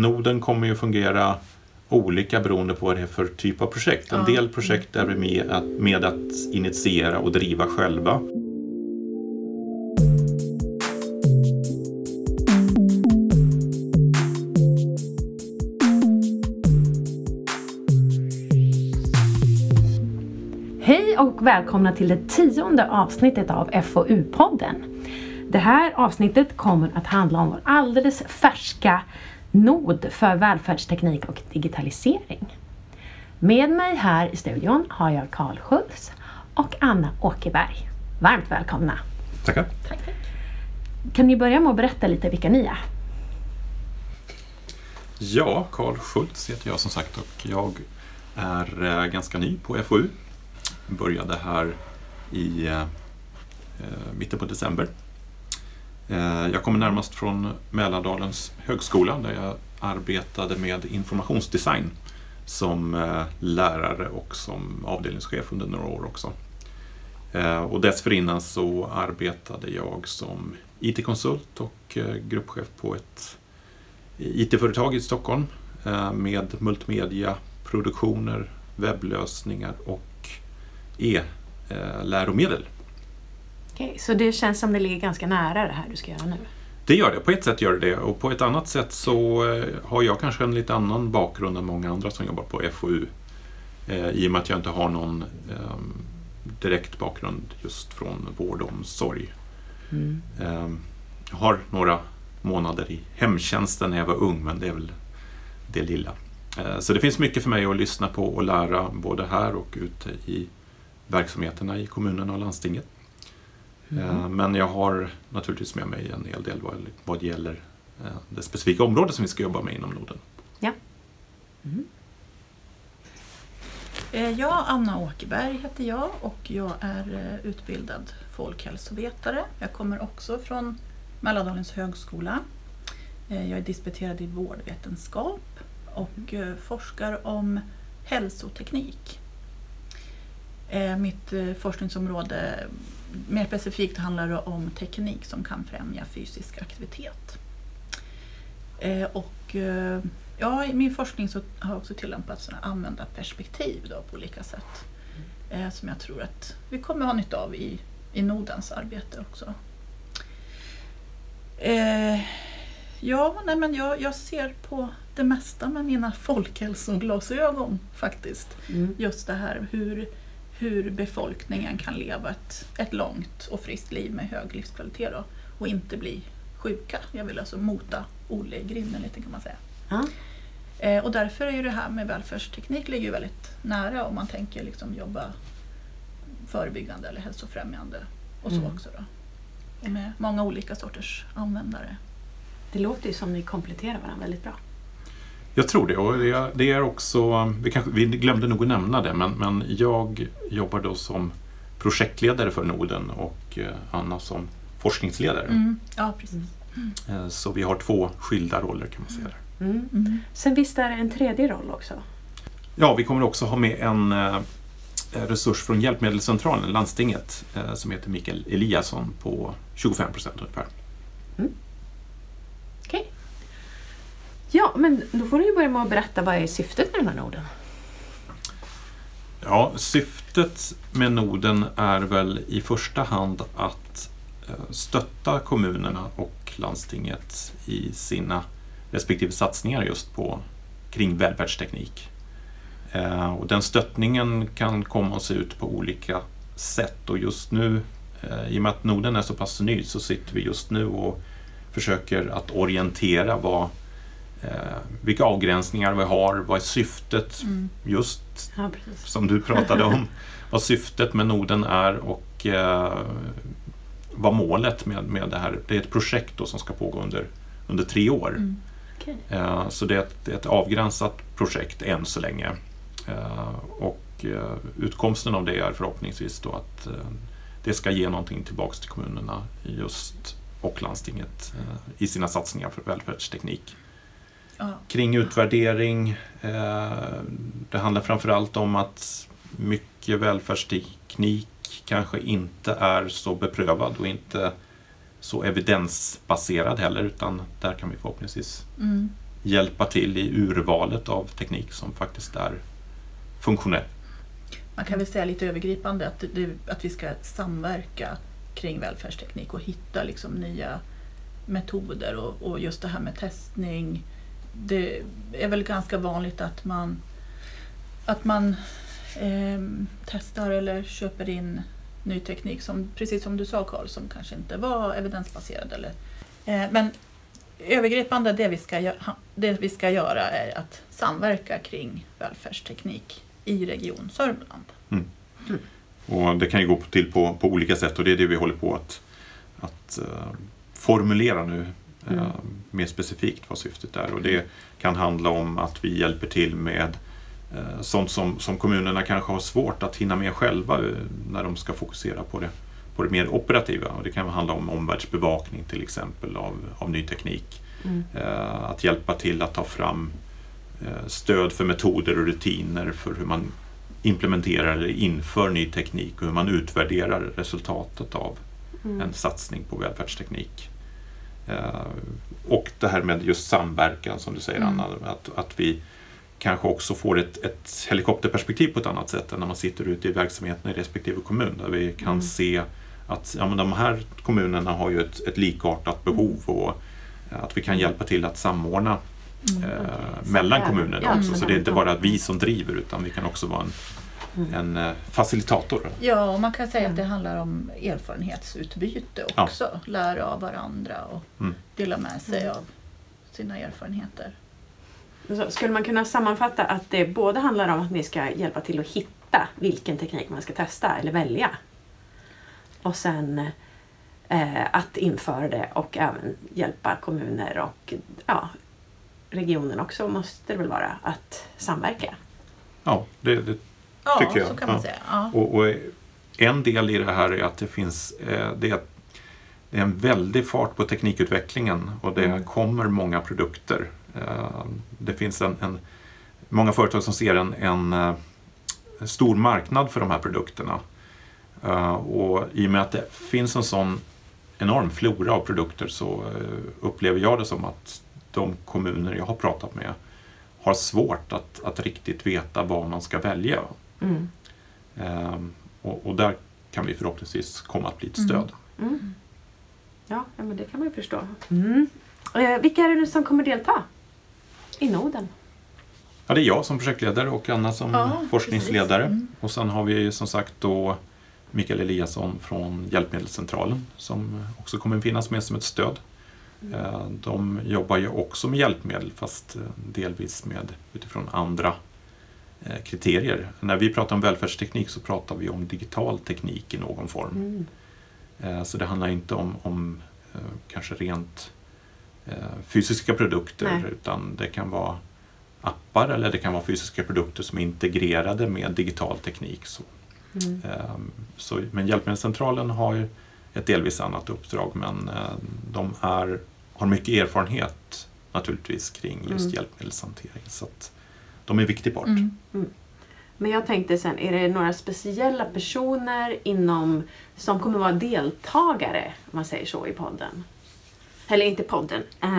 Noden kommer ju fungera olika beroende på vad det är för typ av projekt. En Ja. del projekt är vi med att, med att initiera och driva själva. Hej och välkomna till det tionde avsnittet av FoU-podden. Det här avsnittet kommer att handla om vår alldeles färska nod för välfärdsteknik och digitalisering. Med mig här i studion har jag Karl Schultz och Anna Åkerberg. Varmt välkomna! Tackar. Kan ni börja med att berätta lite vilka ni är? Ja, Karl Schultz heter jag som sagt och jag är eh, ganska ny på FoU. Började här i eh, eh, mitten på december. Eh, jag kommer närmast från Mälardalens högskola där jag arbetade med informationsdesign som eh, lärare och som avdelningschef under några år också. Eh, och dessförinnan så arbetade jag som IT-konsult och gruppchef på ett IT-företag i Stockholm med multimedia, produktioner, webblösningar och e-läromedel. Okej, så det känns som det ligger ganska nära det här du ska göra nu? Det gör det, på ett sätt gör det det och på ett annat sätt så eh, har jag kanske en lite annan bakgrund än många andra som jobbar på FoU. Eh, I och med att jag inte har någon eh, direkt bakgrund just från vård och omsorg. Mm. Eh, jag har några månader i hemtjänsten när jag var ung, men det är väl det lilla. Eh, Så det finns mycket för mig att lyssna på och lära både här och ute i verksamheterna i kommunerna och landstinget. Eh, Men jag har naturligtvis med mig en hel del vad, vad gäller eh, det specifika område som vi ska jobba med inom Norden. Eh, Jag, Anna Åkerberg heter jag och jag är utbildad folkhälsovetare. Jag kommer också från Mälardalens högskola. Jag är disputerad i vårdvetenskap och forskar om hälsoteknik. Mitt forskningsområde mer specifikt handlar det om teknik som kan främja fysisk aktivitet. Eh, Och eh, Ja, i min forskning så har jag också tillämpat sådana användarperspektiv då på olika sätt. Eh, som jag tror att vi kommer ha nytta av i, i Nodens arbete också. Eh, ja, nej men jag, jag ser på det mesta med mina folkhälsoglasögon faktiskt. Mm. Just det här hur, hur befolkningen kan leva ett, ett långt och friskt liv med hög livskvalitet då, och inte bli sjuka. Jag vill alltså mota Olle i grinden lite kan man säga. Ja. Eh, och därför är ju det här med välfärdsteknik ligger ju väldigt nära om man tänker liksom jobba förebyggande eller hälsofrämjande och så Mm. också. Då. Och med många olika sorters användare. Det låter ju som ni kompletterar varandra väldigt bra. Jag tror det och det är, det är också, vi, kanske, vi glömde nog att nämna det, men, men jag jobbar då som projektledare för Norden och eh, Anna som forskningsledare. Mm. Ja, precis. Eh, Så vi har två skilda roller kan man säga. Mm. Mm. Sen visst är det en tredje roll också? Ja, vi kommer också ha med en eh, resurs från Hjälpmedelscentralen, landstinget, som heter Mikael Eliasson på 25 procent ungefär. Ja, men då får du börja med att berätta vad är syftet med den här noden? Ja, syftet med noden är väl i första hand att eh, stötta kommunerna och landstinget i sina respektive satsningar just på kring välfärdsteknik. Eh, och den stöttningen kan komma att se ut på olika sätt och just nu, eh, i och med att noden är så pass ny, så sitter vi just nu och försöker att orientera vad, vilka avgränsningar vi har, vad är syftet Mm. just Ja, som du pratade om, vad syftet med noden är och eh, vad målet med, med det här. Det är ett projekt då som ska pågå under, under tre år. Mm. Okej. Eh, så det är, ett, det är ett avgränsat projekt än så länge. Eh, och eh, utkomsten av det är förhoppningsvis då att eh, det ska ge någonting tillbaks till kommunerna just och landstinget eh, i sina satsningar för välfärdsteknik. Kring utvärdering. Eh, det handlar framförallt om att mycket välfärdsteknik kanske inte är så beprövad och inte så evidensbaserad heller utan där kan vi förhoppningsvis Mm. hjälpa till i urvalet av teknik som faktiskt är funktionell. Man kan väl säga lite övergripande att, det, att vi ska samverka kring välfärdsteknik och hitta liksom nya metoder och, och just det här med testning. Det är väl ganska vanligt att man, att man eh, testar eller köper in ny teknik som, precis som du sa Karl, som kanske inte var evidensbaserad. Eller, eh, men övergripande det vi, ska, det vi ska göra är att samverka kring välfärdsteknik i Region Sörmland. Mm. Mm. Och det kan ju gå till på, på olika sätt och det är det vi håller på att, att uh, formulera nu mm. mer specifikt vad syftet är. Och det kan handla om att vi hjälper till med uh, sånt som, som kommunerna kanske har svårt att hinna med själva när de ska fokusera på det, på det mer operativa. Och det kan handla om omvärldsbevakning till exempel av, av ny teknik. Mm. Att hjälpa till att ta fram stöd för metoder och rutiner för hur man implementerar eller inför ny teknik och hur man utvärderar resultatet av mm. en satsning på välfärdsteknik. Eh, och det här med just samverkan som du säger mm. Anna, att, att vi kanske också får ett, ett helikopterperspektiv på ett annat sätt än när man sitter ute i verksamheten i respektive kommun där vi kan mm. se att ja, men de här kommunerna har ju ett, ett likartat behov och att vi kan hjälpa till att samordna Mm. Eh, mellan kommunerna ja, också. Så det är inte bara vi som driver utan vi kan också vara en, mm. en eh, facilitator. Ja, och man kan säga att det handlar om erfarenhetsutbyte också. Ja. Lära av varandra och mm. dela med sig mm. av sina erfarenheter. Så skulle man kunna sammanfatta att det både handlar om att ni ska hjälpa till att hitta vilken teknik man ska testa eller välja. Och sen eh, att införa det och även hjälpa kommuner och ja, regionen också måste det väl vara att samverka? Ja, det, det ja, tycker jag. Så kan man säga. Ja. Och, och, en del i det här är att det finns eh, det är, det är en väldig fart på teknikutvecklingen och det mm. kommer många produkter. Eh, det finns en, en, många företag som ser en, en, en eh, stor marknad för de här produkterna. Och i och med att det finns en sån enorm flora av produkter så upplever jag det som att de kommuner jag har pratat med har svårt att, att riktigt veta vad man ska välja. Mm. Ehm, och, och, där kan vi förhoppningsvis komma att bli ett stöd. Mm. Mm. Ja, men det kan man ju förstå. Mm. Eh, vilka är det nu som kommer delta i Noden? Ja, det är jag som projektledare och Anna som ja, forskningsledare. Mm. Och sen har vi som sagt då Mikael Eliasson från Hjälpmedelscentralen som också kommer finnas med som ett stöd. Eh, de jobbar ju också med hjälpmedel fast eh, delvis med utifrån andra kriterier. När vi pratar om välfärdsteknik så pratar vi om digital teknik i någon form. Mm. Så det handlar inte om, om kanske rent fysiska produkter Nej. utan det kan vara appar eller det kan vara fysiska produkter som är integrerade med digital teknik. Så, mm. så, men Hjälpmedelscentralen har ju ett delvis annat uppdrag men de är har mycket erfarenhet naturligtvis kring just mm. hjälpmedelshantering. Så att de är en viktig part. Mm. Mm. Men jag tänkte sen, är det några speciella personer inom som kommer vara deltagare, om man säger så, i podden? Eller inte podden, äh,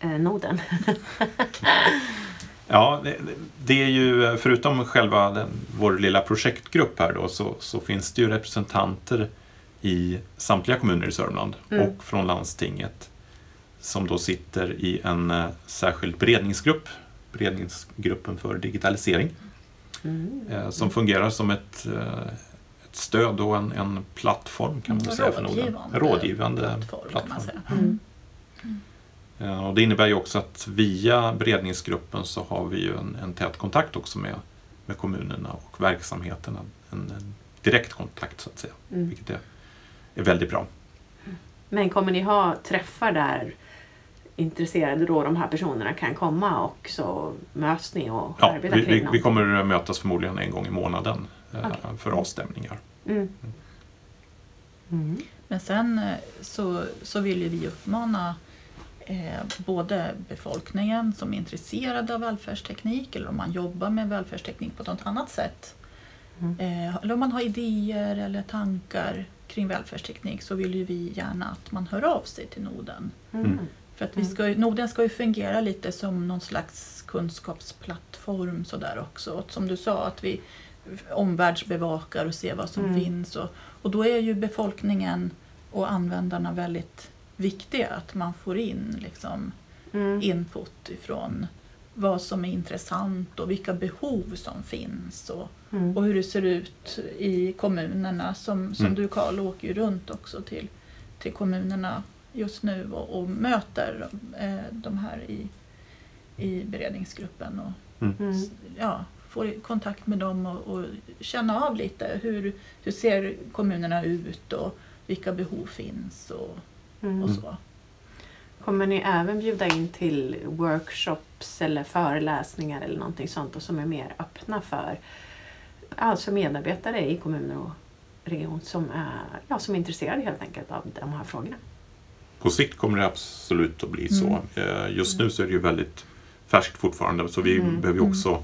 äh noden. ja, det, är ju förutom själva den, vår lilla projektgrupp här då så, så, finns det ju representanter i samtliga kommuner i Sörmland mm. och från landstinget som då sitter i en eh, särskild beredningsgrupp, beredningsgruppen för digitalisering, mm. Eh, som fungerar som ett, eh, ett stöd och en, en plattform kan man säga för Norden. Rådgivande plattform. plattform. Mm. Mm. Och det innebär ju också att via beredningsgruppen så har vi ju en, en tät kontakt också med, med kommunerna och verksamheterna. En, en direkt kontakt så att säga, mm. vilket är, är väldigt bra. Men kommer ni ha träffar där intresserade då de här personerna kan komma och så möts ni och ja, arbetar vi, kring vi, vi kommer mötas förmodligen en gång i månaden eh, okay. för avstämningar. Mm. Mm. mm. Men sen eh, så, så vill vi uppmana eh, både befolkningen som är intresserade av välfärdsteknik eller om man jobbar med välfärdsteknik på något annat sätt. Mm. Eh, eller om man har idéer eller tankar kring välfärdsteknik så vill ju vi gärna att man hör av sig till Noden. Mm. För att vi Mm. ska, ju- Norden ska ju fungera lite som någon slags kunskapsplattform sådär också. Och som du sa, att vi omvärldsbevakar och ser vad som Mm. finns. Och, och då är ju befolkningen och användarna väldigt viktiga. Att man får in liksom, Mm. input ifrån vad som är intressant och vilka behov som finns. Och, Mm. och hur det ser ut i kommunerna. Som, som Mm. du Karl åker ju runt också till, till kommunerna just nu och, och möter eh, de här i, i beredningsgruppen. Och, Mm. s- ja, får kontakt med dem och, och känna av lite hur, hur ser kommunerna ut och vilka behov finns och, Mm. och så. Kommer ni även bjuda in till workshops eller föreläsningar eller någonting sånt och som är mer öppna för alltså medarbetare i kommuner och region som är, ja, som är intresserade helt enkelt av de här frågorna? På sikt kommer det absolut att bli så. Eh, Just nu så är det ju väldigt färskt fortfarande så vi Mm. behöver ju också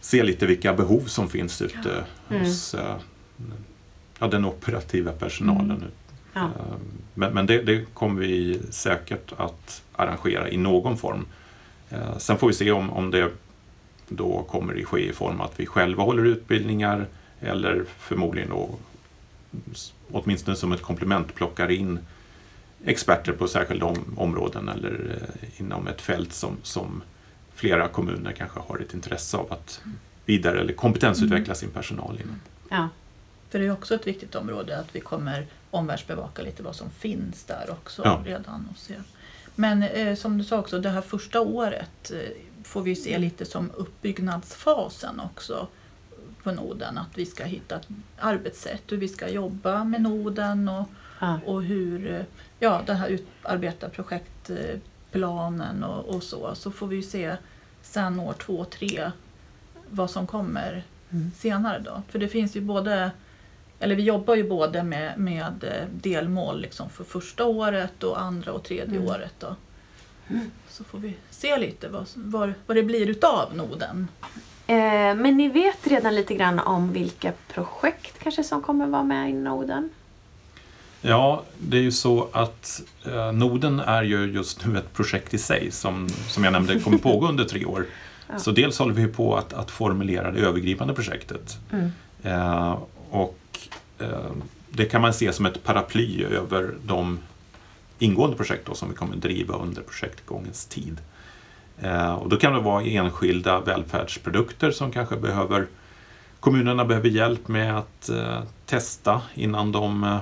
se lite vilka behov som finns ute Mm. hos eh, ja, den operativa personalen. Mm. Ja. Eh, Men, men det, det kommer vi säkert att arrangera i någon form. Sen får vi se om, om det då kommer att ske i form att vi själva håller utbildningar eller förmodligen då åtminstone som ett komplement plockar in experter på särskilda om, områden eller eh, inom ett fält som, som flera kommuner kanske har ett intresse av att vidare eller kompetensutveckla sin personal inom. Ja. För det är också ett viktigt område att vi kommer omvärldsbevaka lite vad som finns där också Ja. redan. Och se. Men eh, som du sa också, det här första året eh, får vi se lite som uppbyggnadsfasen också på noden. Att vi ska hitta ett arbetssätt, hur vi ska jobba med noden och, Ja. och hur, eh, ja, det här utarbeta projektplanen och, och så. Så får vi ju se sen år två, tre vad som kommer Mm. senare då. För det finns ju både, eller vi jobbar ju både med, med eh, delmål liksom för första året och andra och tredje Mm. året då. Så får vi se lite vad, vad, vad det blir utav noden. Eh, men ni vet redan lite grann om vilka projekt kanske som kommer vara med i Noden? Ja, det är ju så att eh, Noden är ju just nu ett projekt i sig som, som jag nämnde kommer pågå under tre år. Ja. Så dels håller vi på att, att formulera det övergripande projektet. Mm. Eh, och eh, det kan man se som ett paraply över de ingående projekt då, som vi kommer driva under projektgångens tid. Eh, och då kan det vara enskilda välfärdsprodukter som kanske behöver kommunerna behöver hjälp med att eh, testa innan de eh,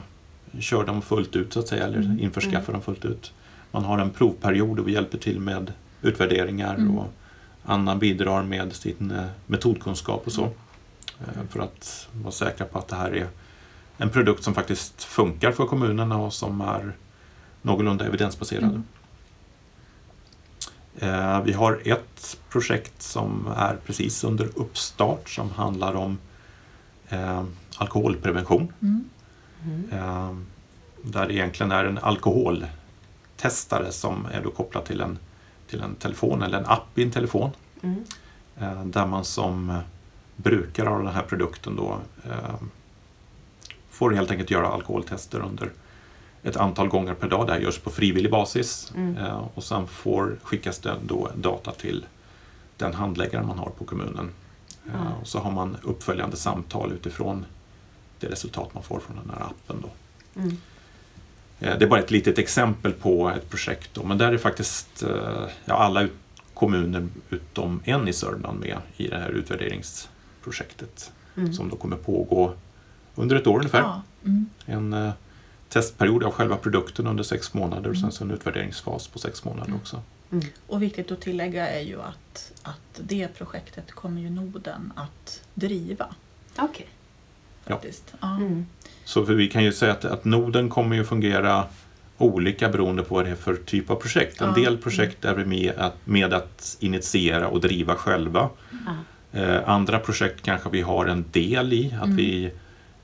kör dem fullt ut så att säga, eller Mm. införskaffar dem fullt ut. Man har en provperiod och vi hjälper till med utvärderingar Mm. och Anna bidrar med sin eh, metodkunskap och så. Eh, För att vara säkra på att det här är en produkt som faktiskt funkar för kommunerna och som är någorlunda evidensbaserad. Mm. Eh, Vi har ett projekt som är precis under uppstart som handlar om eh, alkoholprevention. Mm. Mm. Där det egentligen är en alkoholtestare som är då kopplad till en, till en telefon eller en app i en telefon. Mm. Eh, där man som brukare av den här produkten då eh, får helt enkelt göra alkoholtester under ett antal gånger per dag. Det här görs på frivillig basis Mm. och sen får, skickas det då data till den handläggare man har på kommunen. Ja. och så har man uppföljande samtal utifrån det resultat man får från den här appen. Då. Mm. Eh, Det är bara ett litet exempel på ett projekt. Då, men där är faktiskt eh, ja, alla ut- kommuner utom en i Sörmland med i det här utvärderingsprojektet Mm. som då kommer pågå under ett år ungefär. Ja. Mm. En eh, testperiod av själva produkten under sex månader och sen Mm. så en utvärderingsfas på sex månader Mm. också. Mm. Och viktigt att tillägga är ju att, att det projektet kommer ju Noden att driva. Okej. Ja. Faktiskt. Ja. Mm. Så för vi kan ju säga att, att Noden kommer ju fungera olika beroende på vad det är för typ av projekt. En Ja. del projekt är vi med att, med att initiera och driva själva. Ja. Eh, andra projekt kanske vi har en del i, att Mm. vi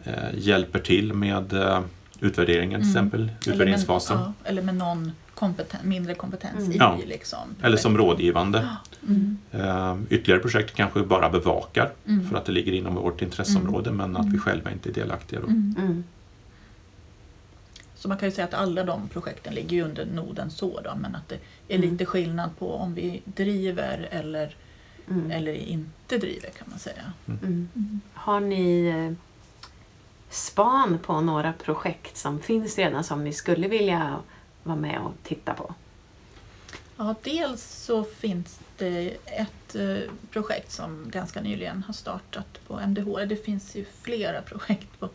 eh, hjälper till med eh, utvärderingen till Mm. exempel, Eller med- utvärderingsfasen. Ja, eller med någon kompeten, mindre kompetens Mm. i. Ja. Liksom, Eller som rådgivande. Mm. Eh, ytterligare projekt kanske vi bara bevakar Mm. för att det ligger inom vårt intresseområde men att vi Mm. själva inte är delaktiga. Då. Mm. Mm. Så man kan ju säga att alla de projekten ligger ju under noden så då, men att det är Mm. lite skillnad på om vi driver eller, Mm. eller inte driver kan man säga. Mm. Har ni eh, span på några projekt som finns redan som ni skulle vilja vara med och titta på? Ja, dels så finns det ett eh, projekt som ganska nyligen har startat på MDH. Det finns ju flera projekt på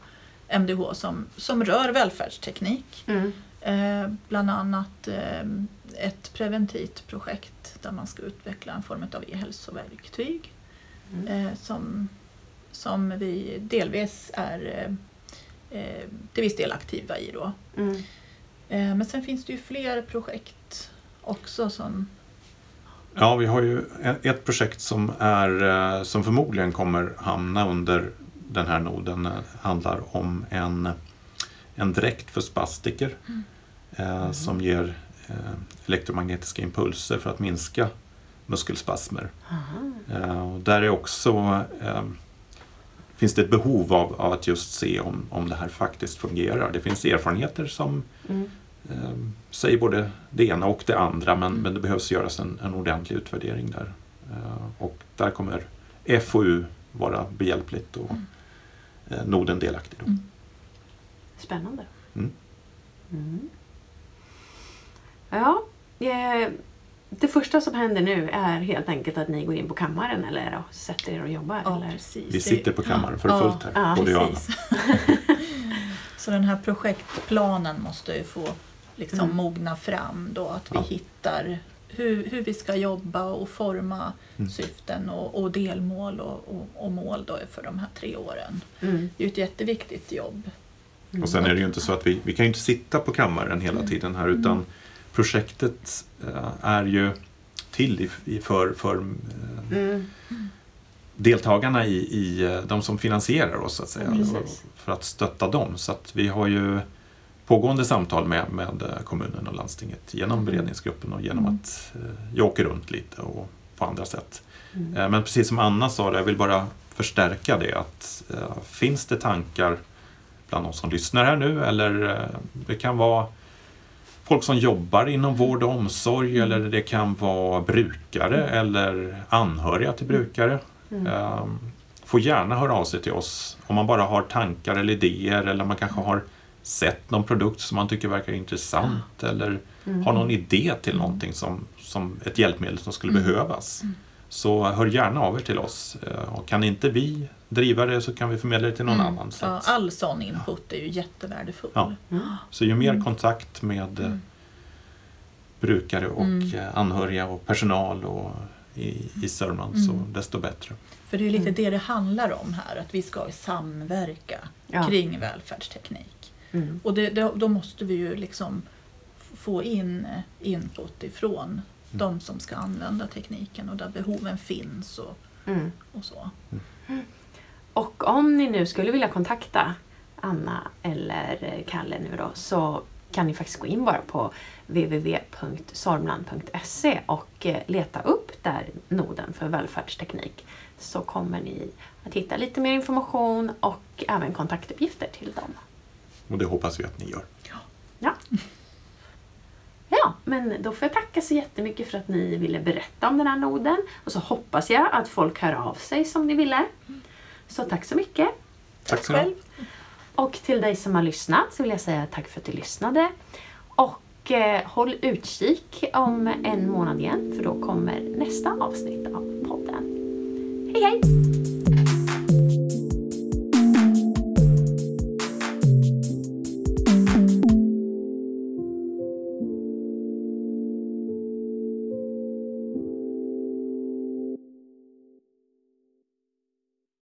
MDH som, som rör välfärdsteknik. Mm. Eh, bland annat eh, ett preventivt projekt där man ska utveckla en form av e-hälsoverktyg Mm. eh, som, som vi delvis är eh, eh, till viss del aktiva i. Då. Mm. Eh, men sen finns det ju fler projekt också som Ja, vi har ju ett projekt som, är, eh, som förmodligen kommer hamna under den här noden. eh, handlar om en, en dräkt för spastiker eh, som ger eh, elektromagnetiska impulser för att minska muskelspasmer. Eh, och där är också, eh, finns det ett behov av, av att just se om, om det här faktiskt fungerar. Det finns erfarenheter som Mm. eh, säger både det ena och det andra men, Mm. men det behövs göras en, en ordentlig utvärdering där. Eh, och där kommer FoU vara behjälpligt och Mm. eh, Norden delaktig. Då. Mm. Spännande. Mm. Mm. Ja, eh, det första som händer nu är helt enkelt att ni går in på kammaren eller och sätter er och jobbar? Ja, eller? precis. Vi sitter på kammaren för Ja, fullt här, ja, både jag och. Så den här projektplanen måste ju få liksom Mm. mogna fram då att vi Ja. hittar hur, hur vi ska jobba och forma Mm. syften och, och delmål och, och, och mål då för de här tre åren. Mm. Det är ju ett jätteviktigt jobb. Och sen är det ju inte så att vi, vi kan ju inte sitta på kammaren hela Mm. tiden här utan Mm. Projektet eh, är ju till för, för eh, Mm. deltagarna i, i eh, de som finansierar oss så att säga. Ja, för att stötta dem. Så att vi har ju pågående samtal med, med kommunen och landstinget genom beredningsgruppen och genom Mm. att jag åker runt lite och på andra sätt. Mm. Men precis som Anna sa, jag vill bara förstärka det att finns det tankar bland de som lyssnar här nu eller det kan vara folk som jobbar inom vård och omsorg eller det kan vara brukare eller anhöriga till brukare. Mm. Eh, Får gärna höra av sig till oss om man bara har tankar eller idéer eller man kanske har sett någon produkt som man tycker verkar intressant eller Mm. har någon idé till någonting som, som ett hjälpmedel som skulle Mm. behövas. Så hör gärna av er till oss. Eh, Och kan inte vi driva det så kan vi förmedla det till någon Mm. annan. Så, Ja, att, all sån input är ju jättevärdefull. Ja. Så ju mer Mm. kontakt med eh, Mm. brukare och Mm. eh, anhöriga och personal och i, i Sörmland så Mm. desto bättre. För det är lite Mm. det det handlar om här, att vi ska samverka Ja. kring välfärdsteknik. Mm. Och det, det, då måste vi ju liksom få in input ifrån de som ska använda tekniken och där behoven finns och, Mm. och så. Och om ni nu skulle vilja kontakta Anna eller Kalle nu då så kan ni faktiskt gå in bara på www.sormland.se och eh, leta upp där noden för välfärdsteknik så kommer ni att hitta lite mer information och även kontaktuppgifter till dem. Och det hoppas vi att ni gör. Ja. Ja, men då får jag tacka så jättemycket för att ni ville berätta om den här noden. Och så hoppas jag att folk hör av sig som ni ville. Så tack så mycket. Tack så mycket. Själv. Och till dig som har lyssnat så vill jag säga tack för att du lyssnade. Och eh, håll utkik om en månad igen för då kommer nästa avsnitt av podden. Hej hej!